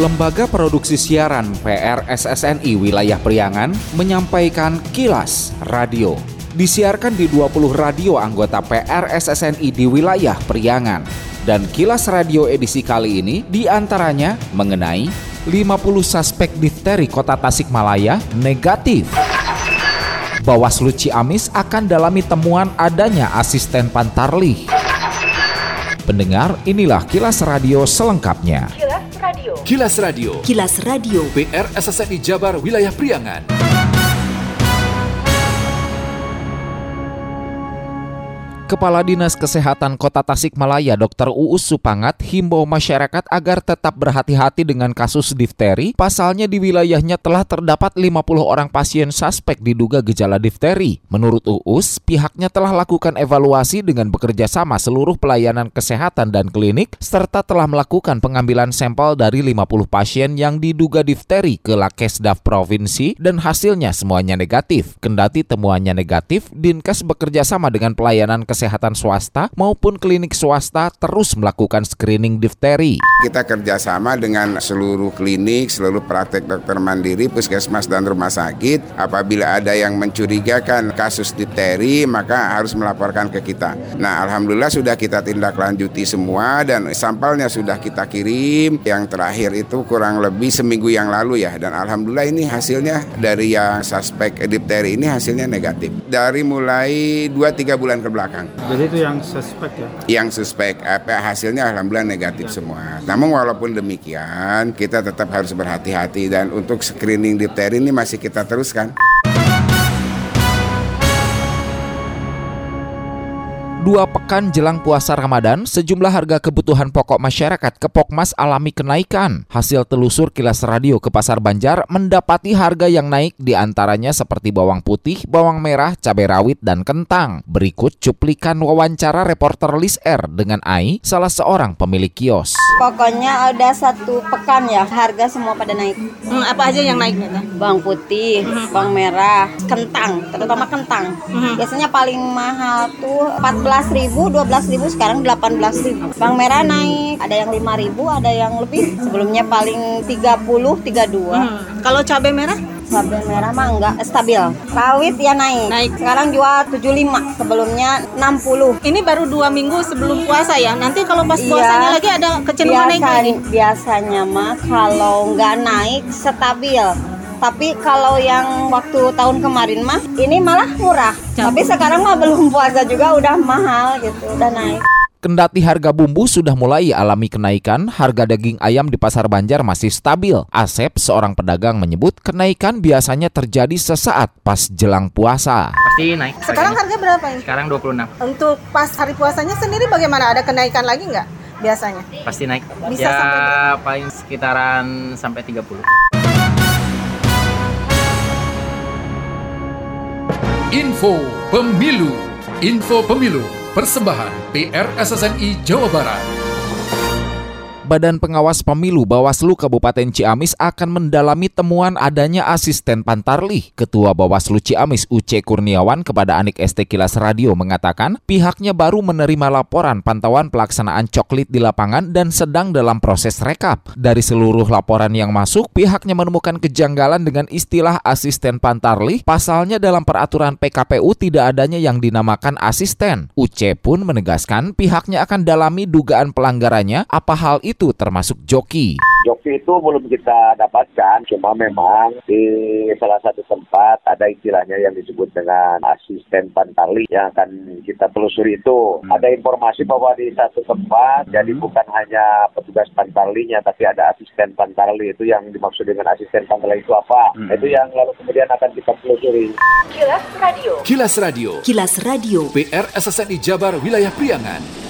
Lembaga Produksi Siaran PRSSNI Wilayah Priangan menyampaikan kilas radio. Disiarkan di 20 radio anggota PRSSNI di wilayah Priangan. Dan kilas radio edisi kali ini di antaranya mengenai 50 suspek difteri kota Tasikmalaya negatif. Bawaslu Ciamis akan dalami temuan adanya asisten pantarlih. Pendengar, inilah kilas radio selengkapnya. Kilas Radio. Kilas Radio. Kilas Radio. PR SSNI Jabar Wilayah Priangan. Kepala Dinas Kesehatan Kota Tasikmalaya Dr. Uus Supangat himbau masyarakat agar tetap berhati-hati dengan kasus difteri. Pasalnya di wilayahnya telah terdapat 50 orang pasien suspek diduga gejala difteri. Menurut Uus, pihaknya telah lakukan evaluasi dengan bekerja sama seluruh pelayanan kesehatan dan klinik serta telah melakukan pengambilan sampel dari 50 pasien yang diduga difteri ke Lakesdav Provinsi dan hasilnya semuanya negatif. Kendati temuannya negatif, Dinkes bekerja sama dengan pelayanan kesehatan kesehatan swasta maupun klinik swasta terus melakukan screening difteri. Kita kerjasama dengan seluruh klinik, seluruh praktek dokter mandiri, puskesmas dan rumah sakit. Apabila ada yang mencurigakan kasus difteri, maka harus melaporkan ke kita. Nah, alhamdulillah sudah kita tindak lanjuti semua dan sampelnya sudah kita kirim. Yang terakhir itu kurang lebih seminggu yang lalu ya. Dan alhamdulillah ini hasilnya dari yang suspek difteri ini hasilnya negatif. Dari mulai 2-3 bulan ke belakang. Jadi itu yang suspek ya? Yang suspek, apa hasilnya alhamdulillah negatif semua. Namun walaupun demikian, kita tetap harus berhati-hati dan untuk screening difteri ini masih kita teruskan. Dua pekan jelang puasa Ramadan, sejumlah harga kebutuhan pokok masyarakat ke Pokmas alami kenaikan. Hasil telusur kilas radio ke Pasar Banjar mendapati harga yang naik di antaranya seperti bawang putih, bawang merah, cabai rawit, dan kentang. Berikut cuplikan wawancara reporter Lis R dengan Ai, salah seorang pemilik kios. Pokoknya ada satu pekan ya, harga semua pada naik. Hmm, apa aja yang naik? Bawang putih, bawang merah, kentang, terutama kentang. Biasanya paling mahal tuh 14.000, 12.000, sekarang 18.000. Bawang merah naik, ada yang 5.000, ada yang lebih. Sebelumnya paling 30, 32. Hmm. Kalau cabai merah? Cabai merah mah enggak stabil. Rawit ya naik. Naik. Sekarang jual 75, sebelumnya 60. Ini baru dua minggu sebelum puasa ya. Nanti kalau pas Iya. puasanya lagi ada kecenderungan naik lagi. Biasanya mah kalau nggak naik stabil. Tapi kalau yang waktu tahun kemarin mah ini malah murah. Tapi sekarang mah belum puasa juga udah mahal gitu, udah naik. Kendati harga bumbu sudah mulai alami kenaikan, harga daging ayam di Pasar Banjar masih stabil. Asep, seorang pedagang menyebut kenaikan biasanya terjadi sesaat pas jelang puasa. pasti naik Sekarang harganya. harga berapa ini? sekarang 26 Untuk pas hari puasanya sendiri bagaimana? Ada kenaikan lagi nggak biasanya? pasti naik Bisa ya sampai berapa? paling sekitaran sampai 30 Info Pemilu. Info Pemilu. Persembahan PR SSNI Jawa Barat. Badan Pengawas Pemilu Bawaslu Kabupaten Ciamis akan mendalami temuan adanya asisten pantarlih. Ketua Bawaslu Ciamis UC Kurniawan kepada Anik ST Kilas Radio mengatakan pihaknya baru menerima laporan pantauan pelaksanaan coklit di lapangan dan sedang dalam proses rekap. Dari seluruh laporan yang masuk, pihaknya menemukan kejanggalan dengan istilah asisten pantarlih. Pasalnya dalam peraturan PKPU tidak adanya yang dinamakan asisten. UC pun menegaskan pihaknya akan dalami dugaan pelanggarannya apa hal itu termasuk joki. Joki itu belum kita dapatkan, cuma memang di salah satu tempat ada istilahnya yang disebut dengan asisten pantali yang akan kita telusuri itu. Ada informasi bahwa di satu tempat, jadi bukan hanya petugas pantalinya, tapi ada asisten pantali itu yang dimaksud dengan asisten pantali itu apa? Itu yang lalu kemudian akan kita telusuri. Kilas Radio. Kilas Radio. Kilas Radio. PR SSNI Jabar Wilayah Priangan.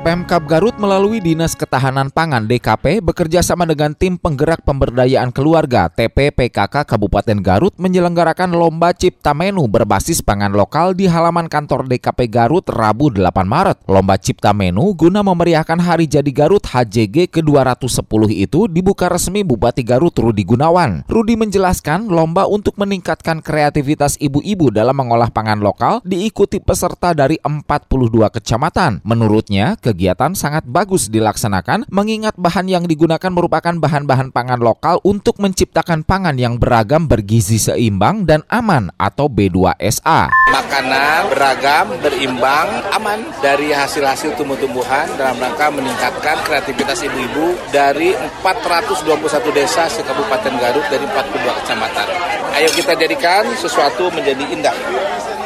Pemkap Garut melalui Dinas Ketahanan Pangan DKP bekerja sama dengan tim penggerak pemberdayaan keluarga TPPKK Kabupaten Garut menyelenggarakan lomba cipta menu berbasis pangan lokal di halaman kantor DKP Garut Rabu 8 Maret. Lomba cipta menu guna memeriahkan Hari Jadi Garut HJG ke-210 itu dibuka resmi Bupati Garut Rudi Gunawan. Rudi menjelaskan lomba untuk meningkatkan kreativitas ibu-ibu dalam mengolah pangan lokal diikuti peserta dari 42 kecamatan. Menurutnya, kegiatan sangat bagus dilaksanakan mengingat bahan yang digunakan merupakan bahan-bahan pangan lokal untuk menciptakan pangan yang beragam, bergizi seimbang, dan aman atau B2SA. Makanan beragam, berimbang, aman dari hasil-hasil tumbuh-tumbuhan dalam rangka meningkatkan kreativitas ibu-ibu dari 421 desa se-Kabupaten Garut dari 42 kecamatan. Ayo kita jadikan sesuatu menjadi indah.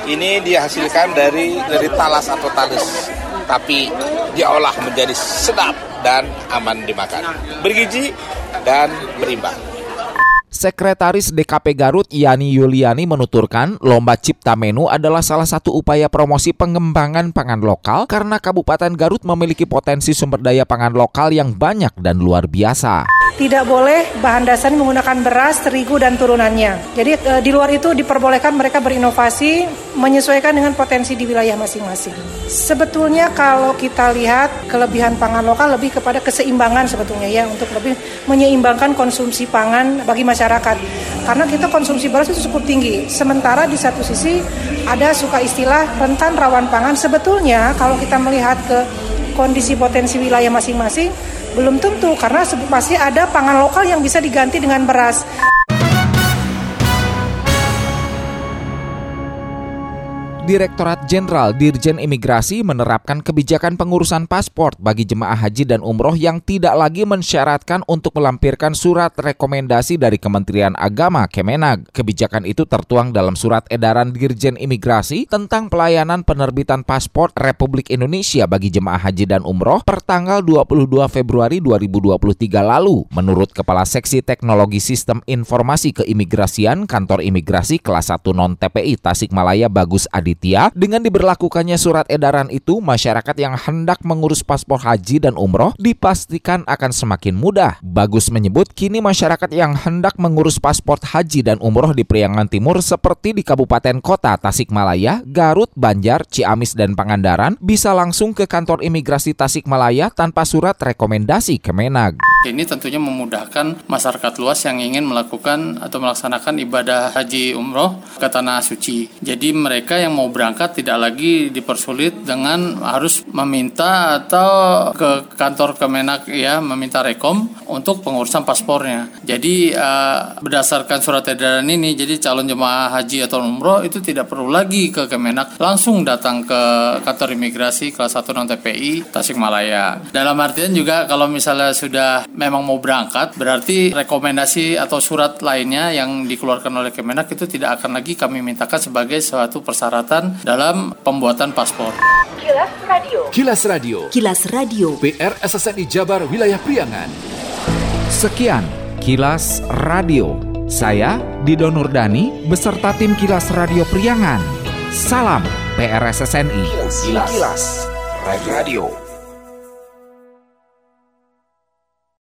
Ini dihasilkan dari dari talas atau talis tapi diolah menjadi sedap dan aman dimakan. Bergizi dan berimbang. Sekretaris DKP Garut Yani Yuliani menuturkan, lomba cipta menu adalah salah satu upaya promosi pengembangan pangan lokal karena Kabupaten Garut memiliki potensi sumber daya pangan lokal yang banyak dan luar biasa tidak boleh bahan dasarnya menggunakan beras, terigu dan turunannya. Jadi e, di luar itu diperbolehkan mereka berinovasi menyesuaikan dengan potensi di wilayah masing-masing. Sebetulnya kalau kita lihat kelebihan pangan lokal lebih kepada keseimbangan sebetulnya ya untuk lebih menyeimbangkan konsumsi pangan bagi masyarakat. Karena kita konsumsi beras itu cukup tinggi. Sementara di satu sisi ada suka istilah rentan rawan pangan. Sebetulnya kalau kita melihat ke kondisi potensi wilayah masing-masing belum tentu karena masih ada pangan lokal yang bisa diganti dengan beras. Direktorat Jenderal Dirjen Imigrasi menerapkan kebijakan pengurusan paspor bagi jemaah haji dan umroh yang tidak lagi mensyaratkan untuk melampirkan surat rekomendasi dari Kementerian Agama Kemenag. Kebijakan itu tertuang dalam surat edaran Dirjen Imigrasi tentang pelayanan penerbitan paspor Republik Indonesia bagi jemaah haji dan umroh per tanggal 22 Februari 2023 lalu. Menurut Kepala Seksi Teknologi Sistem Informasi Keimigrasian Kantor Imigrasi kelas 1 non-TPI Tasikmalaya Bagus Adi Aditya, dengan diberlakukannya surat edaran itu, masyarakat yang hendak mengurus paspor haji dan umroh dipastikan akan semakin mudah. Bagus menyebut kini masyarakat yang hendak mengurus paspor haji dan umroh di Priangan Timur seperti di Kabupaten Kota Tasikmalaya, Garut, Banjar, Ciamis, dan Pangandaran bisa langsung ke kantor imigrasi Tasikmalaya tanpa surat rekomendasi Kemenag. Ini tentunya memudahkan masyarakat luas yang ingin melakukan atau melaksanakan ibadah haji umroh ke tanah suci. Jadi mereka yang mau mau berangkat tidak lagi dipersulit dengan harus meminta atau ke kantor Kemenak ya meminta rekom untuk pengurusan paspornya. Jadi uh, berdasarkan surat edaran ini jadi calon jemaah haji atau umroh itu tidak perlu lagi ke Kemenak langsung datang ke kantor imigrasi kelas 1 non TPI Tasikmalaya. Dalam artian juga kalau misalnya sudah memang mau berangkat berarti rekomendasi atau surat lainnya yang dikeluarkan oleh Kemenak itu tidak akan lagi kami mintakan sebagai suatu persyaratan catatan dalam pembuatan paspor. Kilas Radio. Kilas Radio. Kilas Radio. PR SSNI Jabar Wilayah Priangan. Sekian Kilas Radio. Saya Dido Nurdani beserta tim Kilas Radio Priangan. Salam PRSSNI. Kilas, Kilas. Radio.